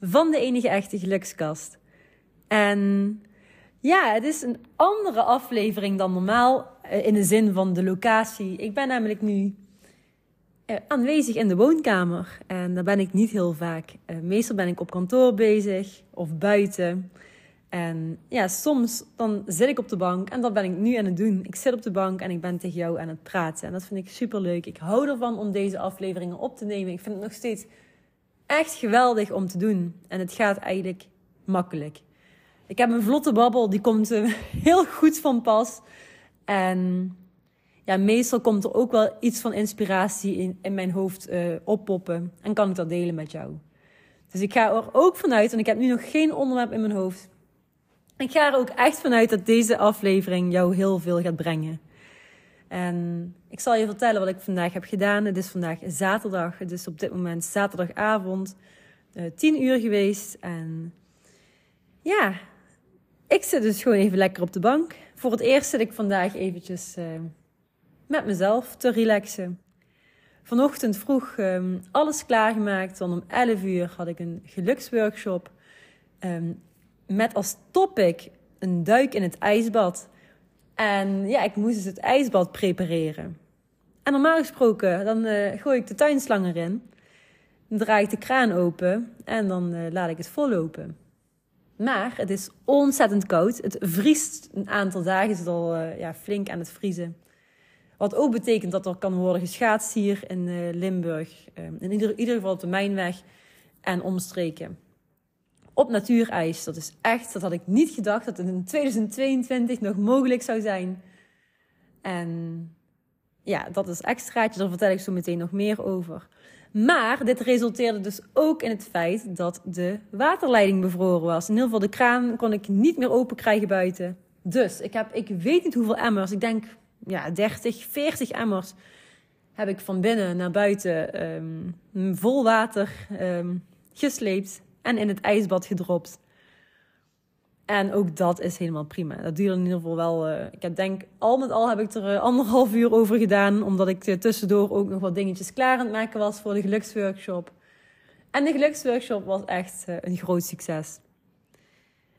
van de enige echte gelukskast. En ja, het is een andere aflevering dan normaal eh, in de zin van de locatie. Ik ben namelijk nu eh, aanwezig in de woonkamer en daar ben ik niet heel vaak. Eh, meestal ben ik op kantoor bezig of buiten. En ja, soms dan zit ik op de bank en dat ben ik nu aan het doen. Ik zit op de bank en ik ben tegen jou aan het praten. En dat vind ik super leuk. Ik hou ervan om deze afleveringen op te nemen. Ik vind het nog steeds echt geweldig om te doen. En het gaat eigenlijk makkelijk. Ik heb een vlotte babbel, die komt uh, heel goed van pas. En ja, meestal komt er ook wel iets van inspiratie in, in mijn hoofd uh, oppoppen. En kan ik dat delen met jou. Dus ik ga er ook vanuit, en ik heb nu nog geen onderwerp in mijn hoofd ik ga er ook echt vanuit dat deze aflevering jou heel veel gaat brengen. En ik zal je vertellen wat ik vandaag heb gedaan. Het is vandaag zaterdag. Het is op dit moment zaterdagavond. Uh, tien uur geweest. En ja, ik zit dus gewoon even lekker op de bank. Voor het eerst zit ik vandaag eventjes uh, met mezelf te relaxen. Vanochtend vroeg um, alles klaargemaakt. Want om 11 uur had ik een geluksworkshop. Um, met als topic een duik in het ijsbad. En ja, ik moest dus het ijsbad prepareren. En normaal gesproken, dan uh, gooi ik de tuinslang erin. Dan draai ik de kraan open en dan uh, laat ik het vollopen. Maar het is ontzettend koud. Het vriest een aantal dagen, is het al uh, ja, flink aan het vriezen. Wat ook betekent dat er kan worden geschaatst hier in Limburg. in ieder, ieder geval op de Mijnweg en omstreken op. Dat is echt, dat had ik niet gedacht dat het in 2022 nog mogelijk zou zijn. En ja, dat is extraatje, daar vertel ik zo meteen nog meer over. Maar dit resulteerde dus ook in het feit dat de waterleiding bevroren was. In ieder geval de kraan kon ik niet meer open krijgen buiten. Dus ik heb, ik weet niet hoeveel emmers, ik denk ja, 30, 40 emmers heb ik van binnen naar buiten um, vol water um, gesleept en in het ijsbad gedropt. En ook dat is helemaal prima. Dat duurde in ieder geval wel. Uh, ik denk, al met al heb ik er uh, anderhalf uur over gedaan. Omdat ik uh, tussendoor ook nog wat dingetjes klaar aan het maken was voor de geluksworkshop. En de geluksworkshop was echt een groot succes.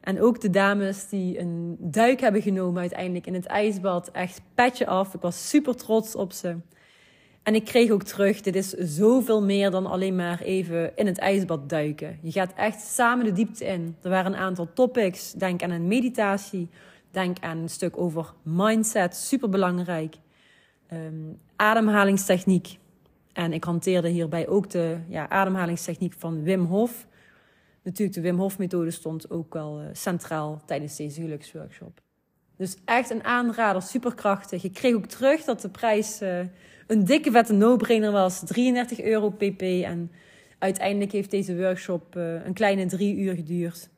En ook de dames die een duik hebben genomen uiteindelijk in het ijsbad. Echt petje af. Ik was super trots op ze. En ik kreeg ook terug, dit is zoveel meer dan alleen maar even in het ijsbad duiken. Je gaat echt samen de diepte in. Er waren een aantal topics. Denk aan een meditatie. Denk aan een stuk over mindset, super belangrijk. Um, ademhalingstechniek. En ik hanteerde hierbij ook de ja, ademhalingstechniek van Wim Hof. Natuurlijk, de Wim Hof methode stond ook wel uh, centraal tijdens deze geluksworkshop. Dus echt een aanrader, superkrachtig. Ik kreeg ook terug dat de prijs uh, een dikke vette no-brainer was. 33 euro pp. En uiteindelijk heeft deze workshop uh, een kleine drie uur geduurd.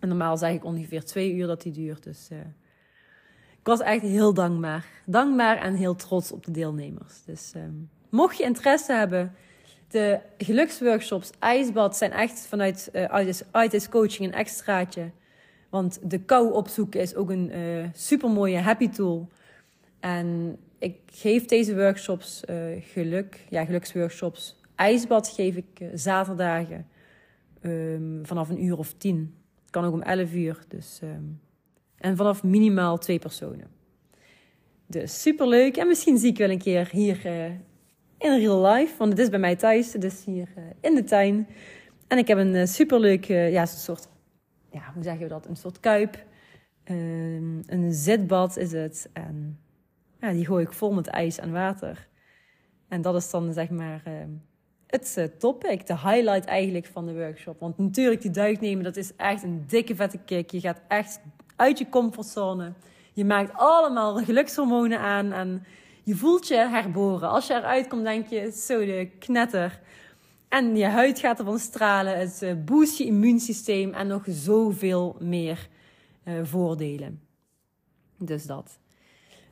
En normaal zeg ik ongeveer twee uur dat die duurt. Dus uh, ik was echt heel dankbaar. Dankbaar en heel trots op de deelnemers. Dus um, mocht je interesse hebben... De geluksworkshops, ijsbad zijn echt vanuit uh, ITIS Coaching een extraatje. Want de kou opzoeken is ook een uh, super mooie happy tool. En ik geef deze workshops uh, geluk, ja, geluksworkshops. IJsbad geef ik uh, zaterdagen um, vanaf een uur of tien. Kan ook om elf uur. Dus, um, en vanaf minimaal twee personen. Dus super leuk. En misschien zie ik wel een keer hier uh, in real life. Want het is bij mij thuis. Het is hier in de tuin. En ik heb een superleuk, ja, soort, ja, hoe zeggen we dat? Een soort kuip. Um, een zitbad is het. En ja, die gooi ik vol met ijs en water. En dat is dan zeg maar uh, het uh, topic, de highlight eigenlijk van de workshop. Want natuurlijk, die duik nemen, dat is echt een dikke vette kick. Je gaat echt uit je comfortzone. Je maakt allemaal gelukshormonen aan en je voelt je herboren. Als je eruit komt, denk je, zo de knetter. En je huid gaat ervan stralen, het eh, boost je immuunsysteem en nog zoveel meer voordelen. Dus dat.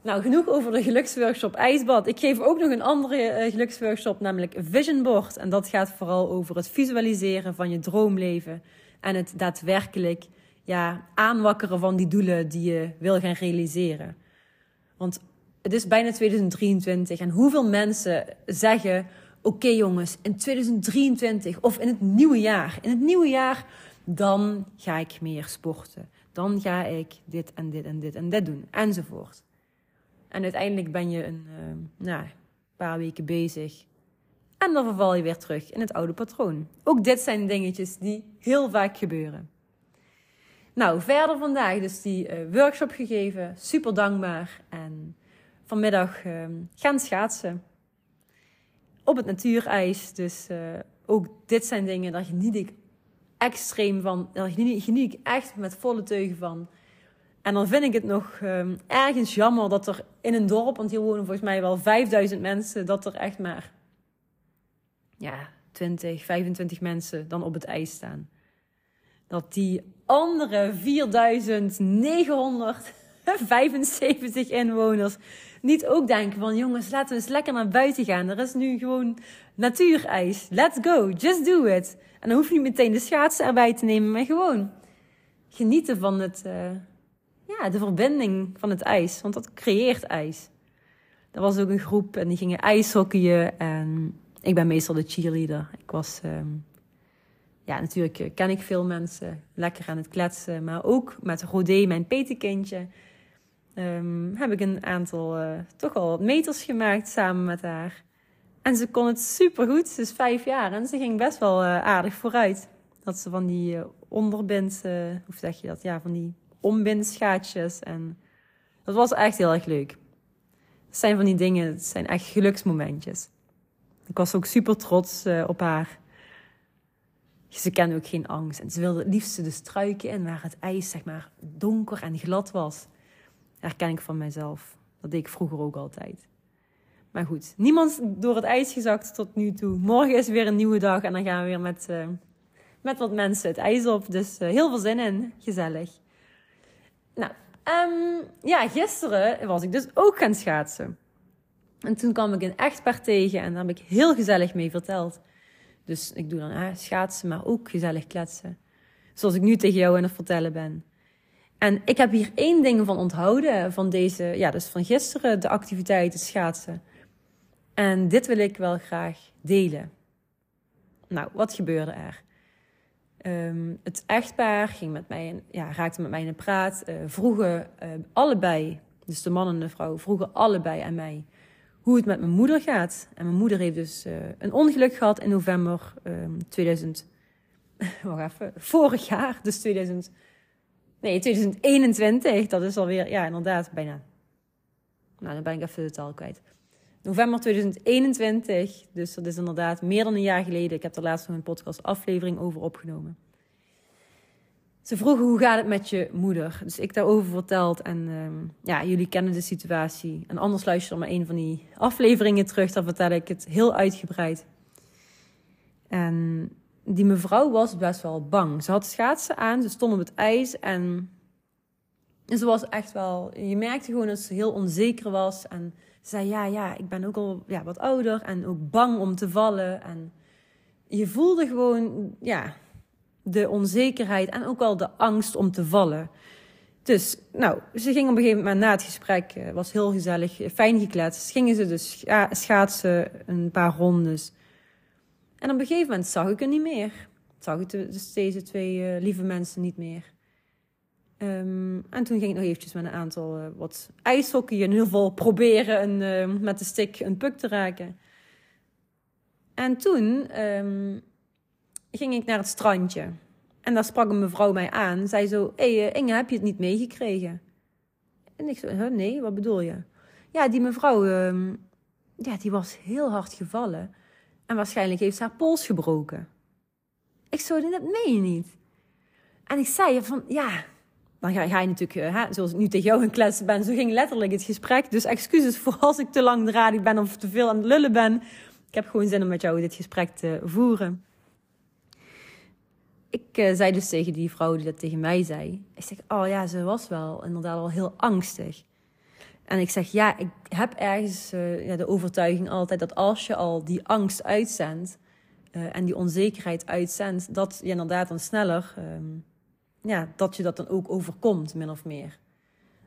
Nou, genoeg over de geluksworkshop IJsbad. Ik geef ook nog een andere uh, geluksworkshop, namelijk Vision Board. En dat gaat vooral over het visualiseren van je droomleven. En het daadwerkelijk ja, aanwakkeren van die doelen die je wil gaan realiseren. Want het is bijna 2023 en hoeveel mensen zeggen: Oké jongens, in 2023 of in het nieuwe jaar, in het nieuwe jaar, dan ga ik meer sporten. Dan ga ik dit en dit en dit en dit doen, enzovoort. En uiteindelijk ben je een uh, nou, paar weken bezig. En dan verval je weer terug in het oude patroon. Ook dit zijn dingetjes die heel vaak gebeuren. Nou, verder vandaag dus die uh, workshop gegeven. Super dankbaar. En vanmiddag uh, gaan schaatsen. Op het natuurijs. Dus uh, ook dit zijn dingen, daar geniet ik extreem van. Daar geniet ik echt met volle teugen van. En dan vind ik het nog um, ergens jammer dat er in een dorp, want hier wonen volgens mij wel 5000 mensen, dat er echt maar ja, 20, 25 mensen dan op het ijs staan. Dat die andere 4975 inwoners niet ook denken van jongens, laten we eens lekker naar buiten gaan. Er is nu gewoon natuurijs. Let's go, just do it. En dan hoef je niet meteen de schaatsen erbij te nemen, maar gewoon genieten van het, uh, ja, de verbinding van het ijs. Want dat creëert ijs. Er was ook een groep en die gingen ijshockeyen. En ik ben meestal de cheerleader. Ik was, um, ja, natuurlijk eh, ken ik veel mensen. Lekker aan het kletsen. Maar ook met Rodé, mijn petekindje. Um, heb ik een aantal uh, toch al meters gemaakt samen met haar. En ze kon het super goed. Ze is vijf jaar en ze ging best wel uh, aardig vooruit. Dat ze van die uh, onderbind, hoe zeg je dat? Ja, van die ombindschaatjes. En dat was echt heel erg leuk. Het zijn van die dingen, het zijn echt geluksmomentjes. Ik was ook super trots uh, op haar. Ze kende ook geen angst. En ze wilde het liefst de struiken in waar het ijs zeg maar donker en glad was. Herken ik van mijzelf. Dat deed ik vroeger ook altijd. Maar goed, niemand door het ijs gezakt tot nu toe. Morgen is weer een nieuwe dag en dan gaan we weer met, uh, met wat mensen het ijs op. Dus uh, heel veel zin in. Gezellig. Nou, um, ja, gisteren was ik dus ook gaan schaatsen. En toen kwam ik een echtpaar tegen en daar heb ik heel gezellig mee verteld. Dus ik doe dan ah, schaatsen, maar ook gezellig kletsen. Zoals ik nu tegen jou aan het vertellen ben. En ik heb hier één ding van onthouden van deze, ja, dus van gisteren, de activiteiten schaatsen. En dit wil ik wel graag delen. Nou, wat gebeurde er? Um, het echtpaar ging met mij, ja, raakte met mij in de praat. Uh, vroegen uh, allebei, dus de man en de vrouw, vroegen allebei aan mij hoe het met mijn moeder gaat. En mijn moeder heeft dus uh, een ongeluk gehad in november um, 2000. Wacht even, vorig jaar, dus 2000. Nee, 2021. Dat is alweer, ja, inderdaad, bijna. Nou, dan ben ik even de taal kwijt. November 2021, dus dat is inderdaad meer dan een jaar geleden. Ik heb er laatst nog een podcast aflevering over opgenomen. Ze vroegen hoe gaat het met je moeder. Dus ik daarover verteld en um, ja, jullie kennen de situatie. En anders luister dan maar een van die afleveringen terug, dan vertel ik het heel uitgebreid. En die mevrouw was best wel bang. Ze had schaatsen aan, ze stond op het ijs en ze was echt wel... Je merkte gewoon dat ze heel onzeker was en zei, ja, ja, ik ben ook al ja, wat ouder en ook bang om te vallen. En je voelde gewoon, ja, de onzekerheid en ook wel de angst om te vallen. Dus, nou, ze ging op een gegeven moment na het gesprek, uh, was heel gezellig, fijn gekletst. Gingen ze dus scha schaatsen een paar rondes. En op een gegeven moment zag ik er niet meer. Zag ik dus deze twee uh, lieve mensen niet meer. Um, en toen ging ik nog eventjes met een aantal uh, wat ijshockey in ieder geval proberen een, uh, met de stick een puck te raken. En toen um, ging ik naar het strandje. En daar sprak een mevrouw mij aan. Zei zo, hé hey, uh, Inge, heb je het niet meegekregen? En ik zei, nee, wat bedoel je? Ja, die mevrouw, ja, die was heel hard gevallen. En waarschijnlijk heeft ze haar pols gebroken. Ik zo, dat meen je niet. En ik zei van, ja, dan ga, je natuurlijk, eh, hè, zoals ik nu tegen jou een kletsen ben, zo ging letterlijk het gesprek. Dus excuses voor als ik te langdradig ben of te veel aan het lullen ben. Ik heb gewoon zin om met jou dit gesprek te voeren. Ik uh, zei dus tegen die vrouw die dat tegen mij zei. Ik zeg, oh ja, ze was wel inderdaad al heel angstig. En ik zeg, ja, ik heb ergens uh, ja, de overtuiging altijd dat als je al die angst uitzendt en die onzekerheid uitzendt, dat je inderdaad dan sneller, um, ja, dat je dat dan ook overkomt, min of meer.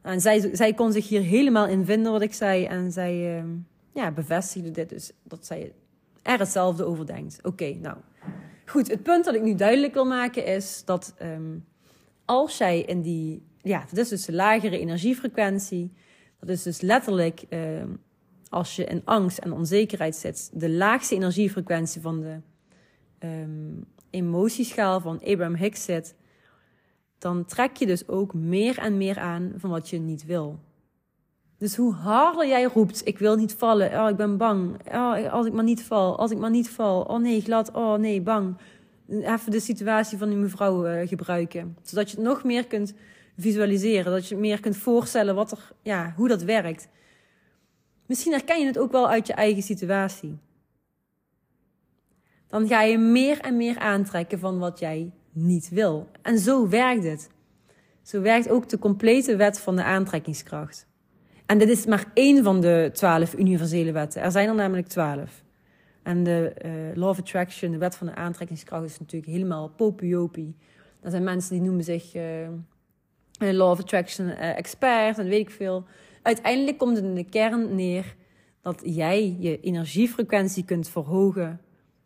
En zij, zij kon zich hier helemaal in vinden, wat ik zei. En zij uh, ja, bevestigde dit dus, dat zij er hetzelfde over denkt. Oké, nou. Goed, het punt dat ik nu duidelijk wil maken is dat um, als jij in die, ja, dat is dus de lagere energiefrequentie. Dat is dus letterlijk, um, als je in angst en onzekerheid zit, de laagste energiefrequentie van de emotieschaal van Abraham Hicks zit dan trek je dus ook meer en meer aan van wat je niet wil. Dus hoe harder jij roept, ik wil niet vallen, oh, ik ben bang, oh, als ik maar niet val, als ik maar niet val, oh nee, glad, oh nee, bang. Even de situatie van die mevrouw uh, gebruiken, zodat je het nog meer kunt visualiseren, dat je meer kunt voorstellen wat er, ja, hoe dat werkt. Misschien herken je het ook wel uit je eigen situatie. Dan ga je meer en meer aantrekken van wat jij niet wil. En zo werkt het. Zo werkt ook de complete wet van de aantrekkingskracht. En dit is maar één van de twaalf universele wetten. Er zijn er namelijk twaalf. En de uh, Law of Attraction, de wet van de aantrekkingskracht, is natuurlijk helemaal popiopie. Er zijn mensen die noemen zich uh, Law of Attraction uh, expert en weet ik veel. Uiteindelijk komt het in de kern neer dat jij je energiefrequentie kunt verhogen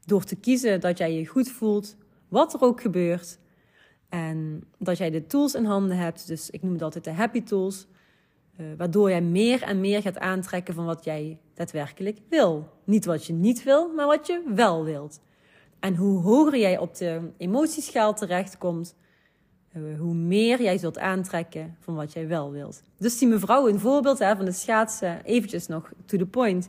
door te kiezen dat jij je goed voelt wat er ook gebeurt. En dat jij de tools in handen hebt, dus ik noem het altijd de happy tools, uh, waardoor jij meer en meer gaat aantrekken van wat jij daadwerkelijk wil. Niet wat je niet wil, maar wat je wel wilt. En hoe hoger jij op de emotieschaal terechtkomt, uh, hoe meer jij zult aantrekken van wat jij wel wilt. Dus die mevrouw, een voorbeeld hè, van de schaatsen, eventjes nog to the point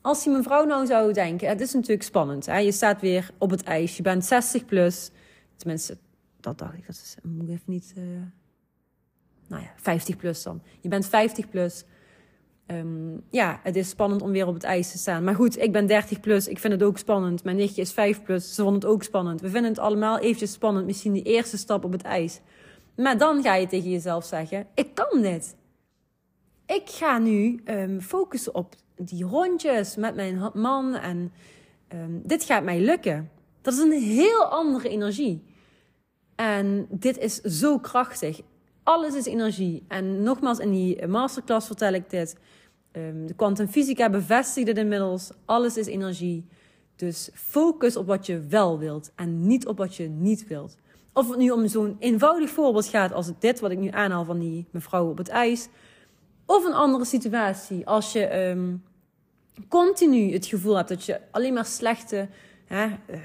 als die mevrouw nou zou denken, het is natuurlijk spannend. Hè? Je staat weer op het ijs, je bent 60 plus. Tenminste, dat dacht ik, dat is, moet ik even niet... Uh, nou ja, 50 plus dan. Je bent 50 plus. Um, ja, het is spannend om weer op het ijs te staan. Maar goed, ik ben 30 plus, ik vind het ook spannend. Mijn nichtje is 5 plus, ze vond het ook spannend. We vinden het allemaal eventjes spannend, misschien die eerste stap op het ijs. Maar dan ga je tegen jezelf zeggen, ik kan dit. Ik ga nu um, focussen op die rondjes met mijn man en um, dit gaat mij lukken. Dat is een heel andere energie. En dit is zo krachtig. Alles is energie. En nogmaals, in die masterclass vertel ik dit. Um, de kwantumfysica bevestigt dit inmiddels. Alles is energie. Dus focus op wat je wel wilt en niet op wat je niet wilt. Of het nu om zo'n eenvoudig voorbeeld gaat als dit wat ik nu aanhaal van die mevrouw op het ijs. Of een andere situatie. Als je um, continu het gevoel hebt dat je alleen maar slechte hè, uh,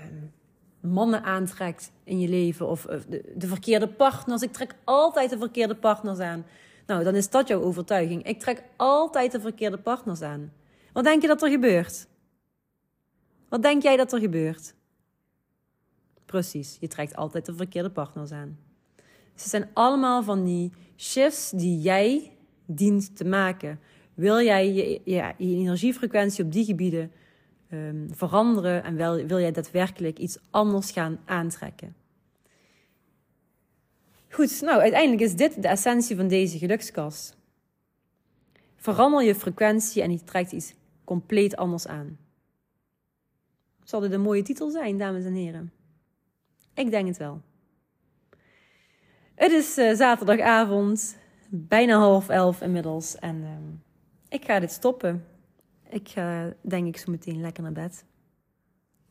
mannen aantrekt in je leven. Of uh, de, de, verkeerde partners. Ik trek altijd de verkeerde partners aan. Nou, dan is dat jouw overtuiging. Ik trek altijd de verkeerde partners aan. Wat denk je dat er gebeurt? Wat denk jij dat er gebeurt? Precies, je trekt altijd de verkeerde partners aan. Ze zijn allemaal van die shifts die jij dient te maken. Wil jij je, energiefrequentie op die gebieden um, veranderen en wil jij daadwerkelijk iets anders gaan aantrekken? Goed, nou uiteindelijk is dit de essentie van deze gelukskast. Verander je frequentie en je trekt iets compleet anders aan. Zal dit een mooie titel zijn, dames en heren? Ik denk het wel. Het is uh, zaterdagavond, bijna half elf inmiddels. En uh, ik ga dit stoppen. Ik ga denk ik zo meteen lekker naar bed.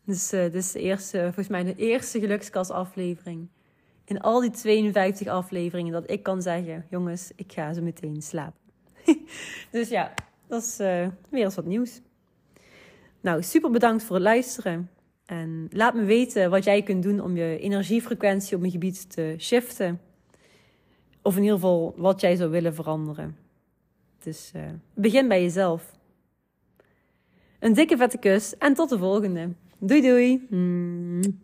Dus uh, dit is de eerste, volgens mij de eerste gelukskast aflevering. In al die 52 afleveringen dat ik kan zeggen, jongens, ik ga zo meteen slapen. dus ja, dat is uh, weer eens wat nieuws. Nou, super bedankt voor het luisteren. En laat me weten wat jij kunt doen om je energiefrequentie op mijn gebied te shiften. Of in ieder geval wat jij zou willen veranderen. Dus uh, begin bij jezelf. Een dikke vette kus en tot de volgende. Doei doei. Mm.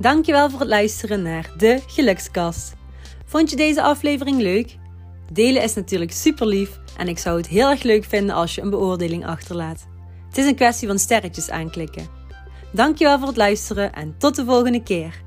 Dankjewel voor het luisteren naar de Gelukskast. Vond je deze aflevering leuk? Delen is natuurlijk super lief en ik zou het heel erg leuk vinden als je een beoordeling achterlaat. Het is een kwestie van sterretjes aanklikken. Dankjewel voor het luisteren en tot de volgende keer.